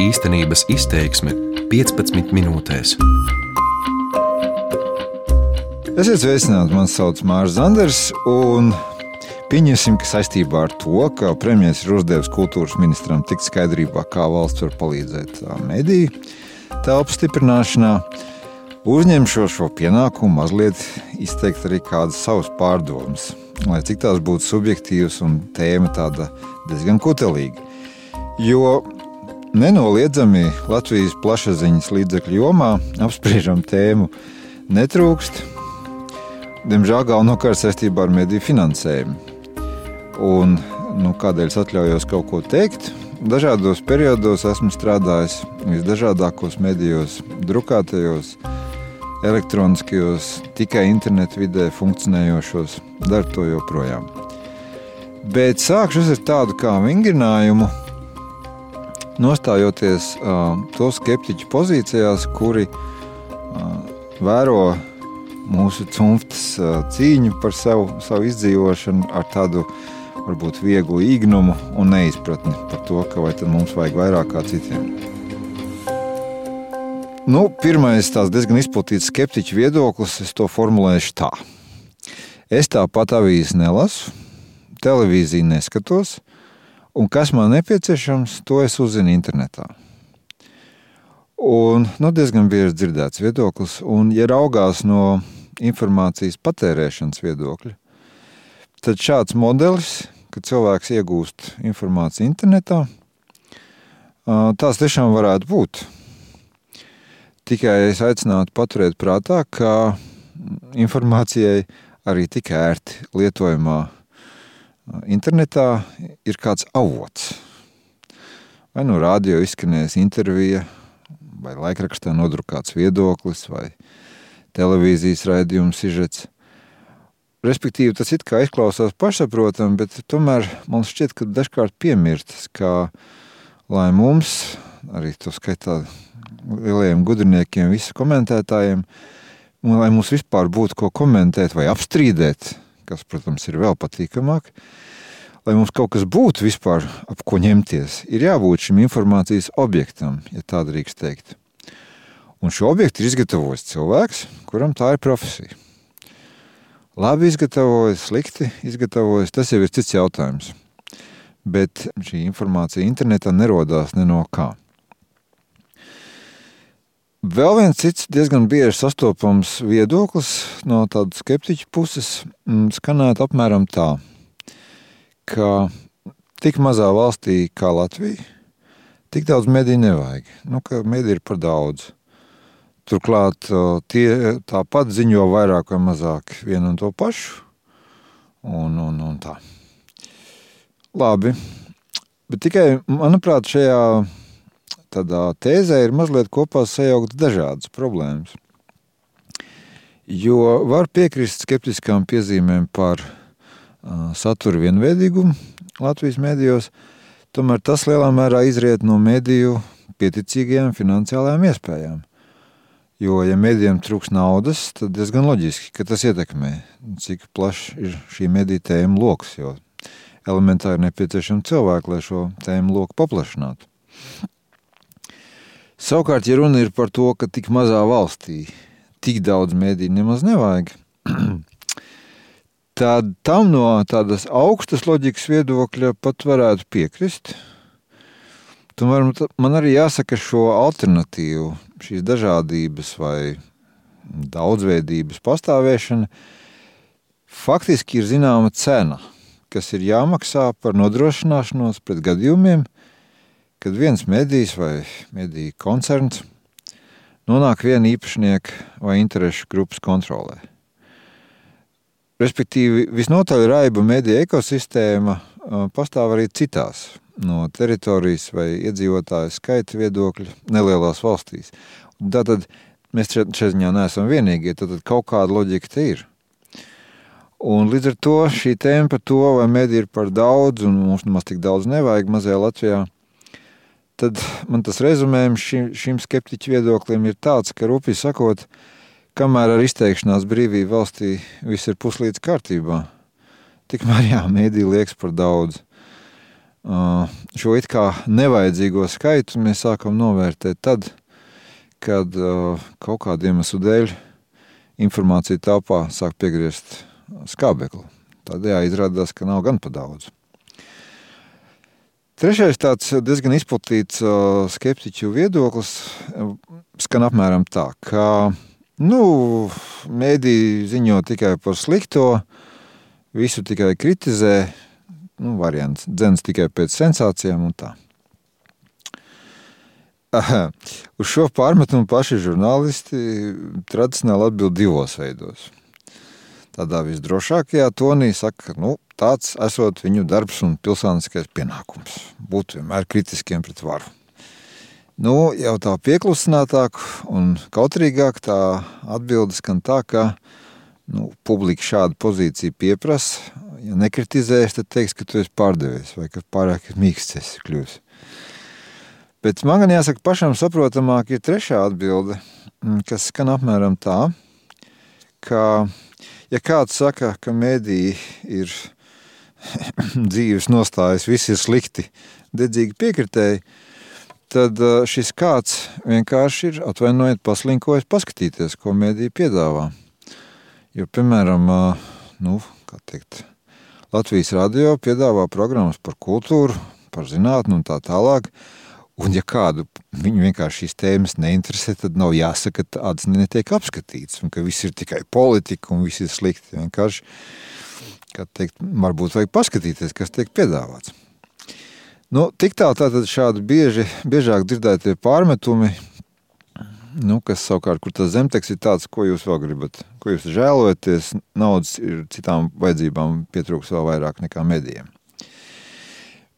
Īstenības izteiksme 15 minūtēs. Esiet sveicināti, man sauc Mārcis Zanders. Pieņemsim, ka saistībā ar to, ka premjerministrs ir uzdevis kultūras ministram tikt skaidrībā, kā valsts var palīdzēt mediju telpu stiprināšanā, uzņemšu šo pienākumu mazliet izteikt arī kādas savas pārdomas, lai cik tās būtu subjektīvas un tēma tāda diezgan kutelīga. Jo nenoliedzami Latvijas plašsaziņas līdzekļu jomā apspriežam tēmu netrūkst. Diemžēl galvenokārt saistībā ar mediju finansējumu. Un, nu, kādēļ es atļaujos kaut ko teikt? Dažādos periodos esmu strādājis visdažādākos medijos, drukātajos, elektroniskajos, tikai internetu vidē funkcionējošos, daru to joprojām. Bet sākšu ar tādu kā vingrinājumu, nostājoties uh, to skeptiķu pozīcijās, kuri uh, vēro mūsu cimtas uh, cīņu par savu, savu izdzīvošanu ar tādu varbūt vieglu īgnumu un neizpratni par to, ka vai mums vajag vairāk kā citiem. Nu, pirmais tāds diezgan izplatīts skeptiķu viedoklis, es to formulēšu tā. Es tāpat avīzes nelasu, televīziju neskatos, un kas man nepieciešams, to es uzzinu internetā. Un, nu, diezgan bieži dzirdēts viedoklis, un, ja raugās no informācijas patērēšanas viedokļa, tad šāds modelis, kad cilvēks iegūst informāciju internetā, tās tiešām varētu būt. Tikai es aicinātu paturēt prātā, ka informācijai arī tik ērti lietojamā internetā ir kāds avots. Vai no rādio izskanēs intervija, vai laikrakstā nodrukāts viedoklis, vai televīzijas raidījums sižets. Respektīvi, tas it kā izklausās pašsaprotami, bet tomēr man šķiet, ka dažkārt piemirtas, ka lai mums, arī to skaitā lielajiem gudriniekiem, visu komentētājiem, un lai mums vispār būtu ko komentēt vai apstrīdēt, kas, protams, ir vēl patīkamāk, lai mums kaut kas būtu vispār ap ko ņemties, ir jābūt šim informācijas objektam, ja tā drīkst teikt. Un šo objektu ir izgatavojis cilvēks, kuram tā ir profesija. Labi izgatavojas, slikti izgatavojas, tas jau ir cits jautājums. Bet šī informācija internetā nerodās ne no kā. Vēl viens cits diezgan bieži sastopams viedoklis no tādas skeptiķa puses mm, skanētu apmēram tā, ka tik mazā valstī kā Latvija, tik daudz mediju nevajag. Nu, ka mediju ir par daudz. Turklāt tie tāpat ziņo vairāk vai mazāk vienu un to pašu. Un, un, un tā. Labi. Bet tikai, manuprāt, šajā tādā tēzē ir mazliet kopā sajaukt dažādas problēmas. Jo var piekrist skeptiskām piezīmēm par uh, satura vienveidīgumu Latvijas medijos, tomēr tas lielā mērā izriet no mediju pieticīgajām finansiālajām iespējām. Jo, ja medijiem trūks naudas, tad diezgan loģiski, ka tas ietekmē, cik plašs ir šī mediju tēma lokus. Jo elementāri ir nepieciešami cilvēki, lai šo tēmu loku paplašinātu. Savukārt, ja runa ir par to, ka tik mazā valstī tik daudz mediju nemaz nevajag, tad tam no tādas augstas loģikas viedokļa pat varētu piekrist. Tomēr man arī jāsaka šo alternatīvu šīs dažādības vai daudzveidības pastāvēšana faktiski ir zināma cena, kas ir jāmaksā par nodrošināšanos pret gadījumiem, kad viens medijs vai mediju koncerns nonāk viena īpašnieka vai interešu grupas kontrolē. Respektīvi, visnotaļ raiba mediju ekosistēma pastāv arī citās no teritorijas vai iedzīvotāju skaita viedokļa nelielās valstīs. Tātad mēs šeit ziņā neesam vienīgie, tad kaut kāda loģika te ir. Un līdz ar to šī tēma par to, vai mediji ir par daudz un mums nemaz tik daudz nevajag mazajā Latvijā, tad man tas rezumējums šim, šim skeptiķu viedoklim ir tāds, ka rupi sakot, kamēr ar izteikšanās brīvību valstī viss ir puslīdz kārtībā, tikmēr jā, mediji liekas par daudz. šo it kā nevajadzīgo skaitu mēs sākam novērtēt tad, kad kaut kādu iemeslu dēļ informācija telpā sāk piegriezt skābekli. Tādējā izrādās, ka nav gan pa daudz. Trešais tāds diezgan izplatīts skeptiķu viedoklis skan apmēram tā, ka nu, mēdī ziņo tikai par slikto, visu tikai kritizē, nu, variants, dzens tikai pēc sensācijām un tā. Uz šo pārmetumu paši žurnālisti tradicionāli atbild divos veidos – tādā visdrošākajā tonī saka, ka nu, tāds esot viņu darbs un pilsoniskais pienākums - būt vienmēr kritiskiem pret varu. Nu, jau tā pieklusinātāk un kautrīgāk tā atbildes skan tā, ka nu, publika šādu pozīciju pieprasa. Ja nekritizēs, tad teiks, ka tu esi pārdevies vai ka pārāk mīksts esi kļūs. Bet man gan jāsaka pašam saprotamāk ir trešā atbilde, kas skan apmēram tā, ka ja kāds saka, ka mediji ir dzīves nostājas, viss ir slikti, dedzīgi piekritēji, tad šis kāds vienkārši ir atvainojiet paslinkojis paskatīties, ko mediji piedāvā. Jo, piemēram, nu, teikt, Latvijas radio piedāvā programmas par kultūru, par zinātnu un tā tālāk, Un, ja kādu viņu vienkārši šīs tēmas neinteresē, tad nav jāsaka, ka tādas netiek apskatīts, un ka viss ir tikai politika un viss ir slikti. Vienkārši, kā teikt, varbūt vajag paskatīties, kas tiek piedāvāts. Nu, tik tā tātad šādi bieži, biežāk dzirdētie pārmetumi, nu, kas savukārt, kur tas zemteks ir tāds, ko jūs vēl gribat, ko jūs žēlojaties, naudas ir citām vajadzībām pietrūks vēl vairāk nekā medijiem.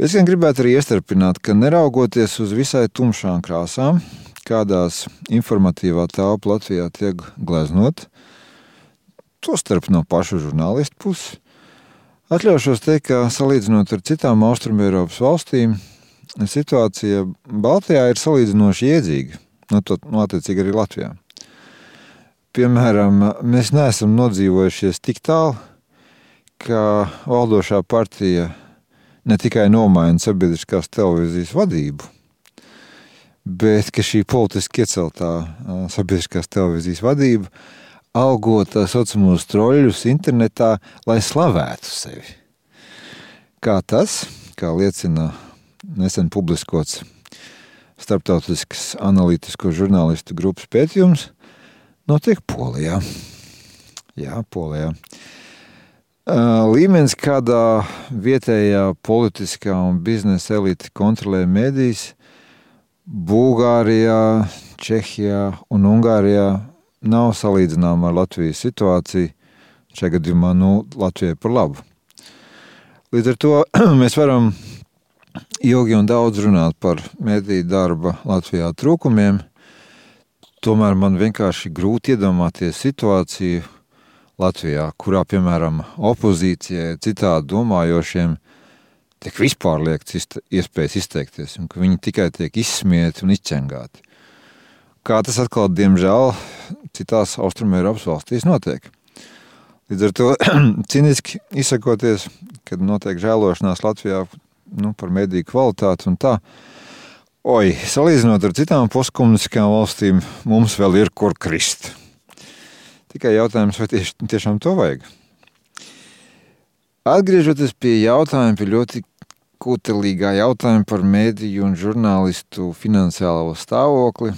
Es gan gribētu arī iestarpināt, ka neraugoties uz visai tumšām krāsām, kādās informatīvā telpa Latvijā tiek gleznot, tostarp no pašu žurnālistu puses, atļaušos teikt, ka salīdzinot ar citām Austrumēropas valstīm, situācija Baltijā ir salīdzinoši iedzīga, nu, to, nu, attiecīgi arī Latvijā. Piemēram, mēs neesam nodzīvojušies tik tālu, ka valdošā partija ne tikai nomaina sabiedriskās televīzijas vadību, bet ka šī politiski ieceltā sabiedriskās televīzijas vadība algo tā saucamos troļļus internetā, lai slavētu sevi. Kā tas, kā liecina nesen publiskots starptautisks analītisko žurnālistu grupas pētījums, notiek Polijā. Jā, Polijā līmenis, kādā vietējā politiskā un biznesa elite kontrolē medijas, Bulgārijā, Čehijā un Ungārijā nav salīdzināma ar Latvijas situāciju. Šajā gadījumā nu, Latvijai par labu. Līdz ar to mēs varam ilgi un daudz runāt par mediju darba Latvijā trūkumiem. Tomēr man vienkārši grūti iedomāties situāciju, Latvijā, kurā, piemēram, opozīcijai, citādi domājošiem, tiek vispār liekts izte, iespējas izteikties, un ka viņi tikai tiek izsmieti un izķengāti. Kā tas atkal, diemžēl, citās Austrumēropas valstīs notiek. Līdz ar to ciniski izsakoties, kad notiek žēlošanās Latvijā nu, par mediju kvalitāti un tā, oi, salīdzinot ar citām postkomunistiskām valstīm, mums vēl ir kur krist. Tikai jautājums, vai tieši, tiešām to vajag? Atgriežoties pie jautājuma, pie ļoti kutelīgā jautājuma par mēdīju un žurnālistu finansiālo stāvokli,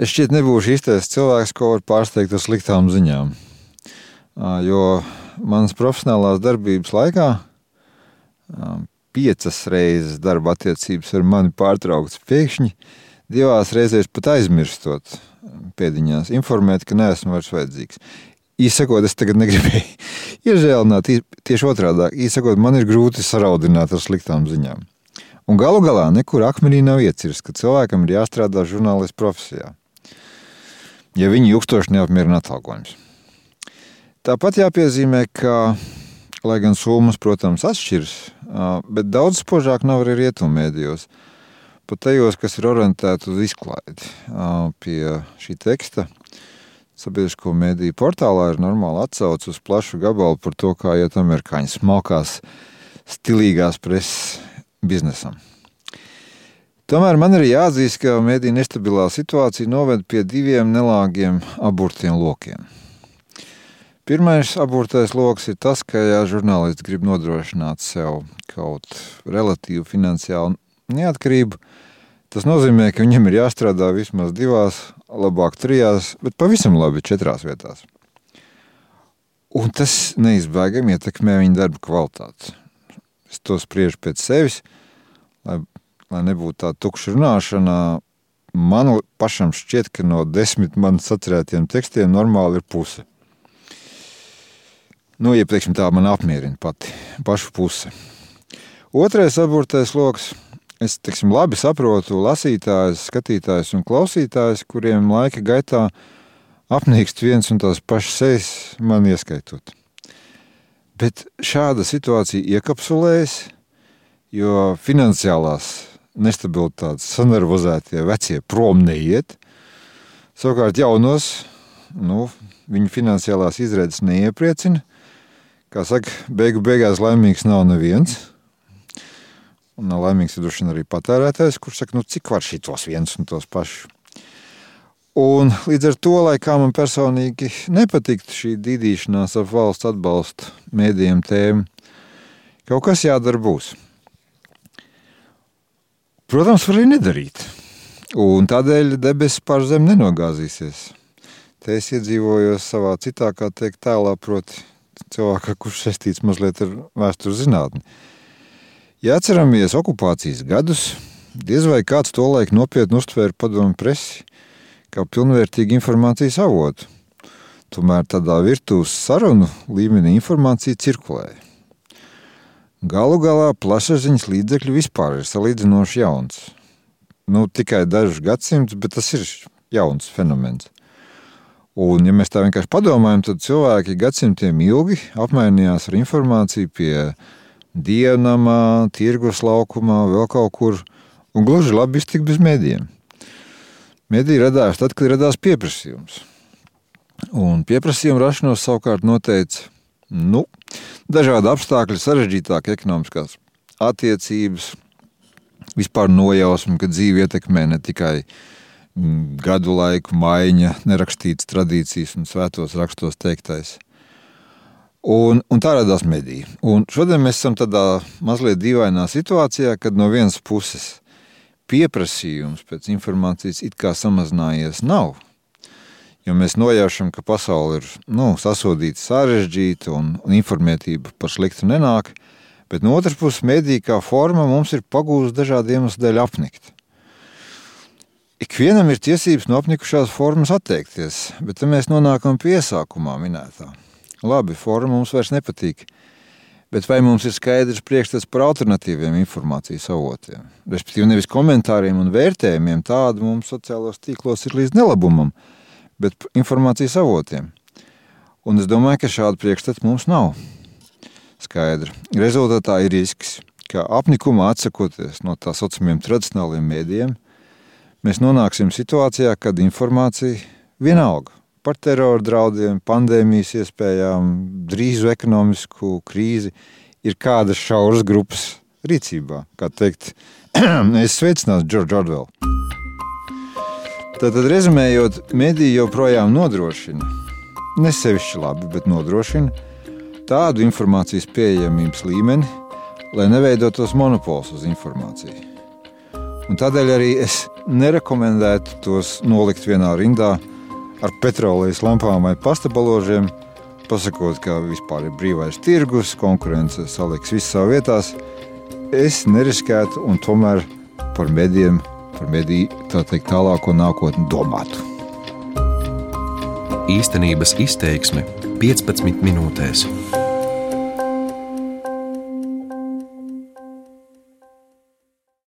es šķiet nebūšu īstais cilvēks, ko var pārsteigt ar sliktām ziņām. Jo manas profesionālās darbības laikā piecas reizes darba attiecības ar mani pārtrauktas pēkšņi, divās reizēs pat aizmirstot pēdiņās informēt, ka neesmu vairs vajadzīgs. Īsakot, es tagad negribēju iežēlināt, tieši otrādi. Īsakot, man ir grūti saraudināt ar sliktām ziņām. Un galu galā nekur akmenī nav iecirsts, ka cilvēkam ir jāstrādā žurnālistu profesijā, ja viņi ilgstoši neapmierina atalgojums. Tāpat jāpiezīmē, ka, lai gan summas, protams, atšķiras, bet daudz spožāk nav arī rietummēdījos. mēdījos pat tajos, kas ir orientēti uz izklaidi. Pie šī teksta sabiedrisko mediju portālā ir normāli atsauce uz plašu gabalu par to, kā iet amerikāņi smalkās stilīgās preses biznesam. Tomēr man ir jāatzīst, ka mediju nestabilā situācija noved pie diviem nelāgiem aburtiem lokiem. Pirmais aburtais lokus ir tas, ka, ja žurnālists grib nodrošināt sev kaut relatīvu finansiālu neatkarību, tas nozīmē, ka viņam ir jāstrādā vismaz divās, labāk trijās, bet pavisam labi četrās vietās. Un tas neizbēgami ietekmē viņa darba kvalitāti. Es to spriežu pēc sevis, lai lai nebūtu tā tukša runāšana, man pašam šķiet, ka no desmit man sacerētiem tekstiem normāli ir puse. Nu, ja teiksim, tā man apmierina pati pašu puse. Otrais aburtais lokus. Es teiksim, labi saprotu lasītājus, skatītājus un klausītājus, kuriem laika gaitā apnīkst viens un tās pašas sejas, man ieskaitot. Bet šāda situācija iekapsulējas, jo finansiālās nestabilitātes, sanervozētie vecie prom neiet. Savukārt jaunos, nu, viņu finansiālās izredzes neiepriecina. Kā saka, beigu beigās laimīgs nav neviens. Un nav laimīgs ir arī patērētājs, kurš saka, nu, cik var šitos viens un tos pašus. Un līdz ar to, lai kā man personīgi nepatiktu šī dīdīšanās ap valsts atbalstu mēdījiem tēmu, kaut kas jādara būs. Protams, var arī nedarīt. Un tādēļ debesis pār zemi nenogāzīsies. Te es iedzīvojos savā citā, kā teikt, tēlā, proti, cilvēkā, kurš saistīts mazliet ar vēstures zinātni. Ja atceramies okupācijas gadus, diez vai kāds to laiku nopietni uztvēra padomu presi kā pilnvērtīgu informācijas avotu. Tomēr tādā virtuves sarunu līmenī informācija cirkulēja. Galu galā plašsaziņas līdzekļi vispār ir salīdzinoši jauns. Nu, tikai dažus gadsimtus, bet tas ir jauns fenomens. Un, ja mēs tā vienkārši padomājam, tad cilvēki gadsimtiem ilgi apmainījās ar informāciju pie diennamā, tirgus laukumā, vēl kaut kur, un gluži labi iztikt bez mēdījiem. Mediji radās tad, kad radās pieprasījums. Un pieprasījuma rašanos savukārt noteica Nu, dažādi apstākļi, sarežģītākas ekonomiskās attiecības, vispār nojausma, ka dzīve ietekmē ne tikai mm, gadu laiku maiņa, nerakstītas tradīcijas un svētos rakstos teiktais. Un, un tā radās mediji. Un šodien mēs esam tādā mazliet dīvainā situācijā, kad no vienas puses pieprasījums pēc informācijas it kā samazinājies nav, Jo mēs nojaušam, ka pasaule ir nu, sasodīta, sarežģīta un, un informētība par sliktu nenāk. Bet no otras puses, mediju kā forma mums ir pagūsta dažādu iemeslu dēļ apnikt. Ikvienam ir tiesības no apnikušās formas atteikties, bet tad mēs nonākam pie iesākumā minētā. Labi, forma mums vairs nepatīk, bet vai mums ir skaidrs priekšstats par alternatīviem informācijas avotiem? Respektīvi, nevis komentāriem un vērtējumiem, tādu mums sociālos tīklos ir līdz nelabumam bet informācijas avotiem. Un es domāju, ka šāda priekšstata mums nav. Skaidra. Rezultātā ir risks, ka apnikumā atsakoties no tā saucamiem tradicionāliem mēdījiem, mēs nonāksim situācijā, kad informācija vienalga par terora draudiem, pandēmijas iespējām, drīzu ekonomisku krīzi ir kādas šauras grupas rīcībā. Kā teikt, es sveicinātu Džordžu Orvelu. Tātad, rezumējot, mediji joprojām nodrošina, ne sevišķi labi, bet nodrošina tādu informācijas pieejamības līmeni, lai neveidotos monopols uz informāciju. Un tādēļ arī es nerekomendētu tos nolikt vienā rindā ar petrolejas lampām vai pastabaložiem, pasakot, ka vispār ir brīvais tirgus, konkurence saliks visu savā vietās. Es neriskētu un tomēr par medijiem par mediju tā teikt, tālāko nākotni domātu. Īstenības izteiksme 15 minūtēs.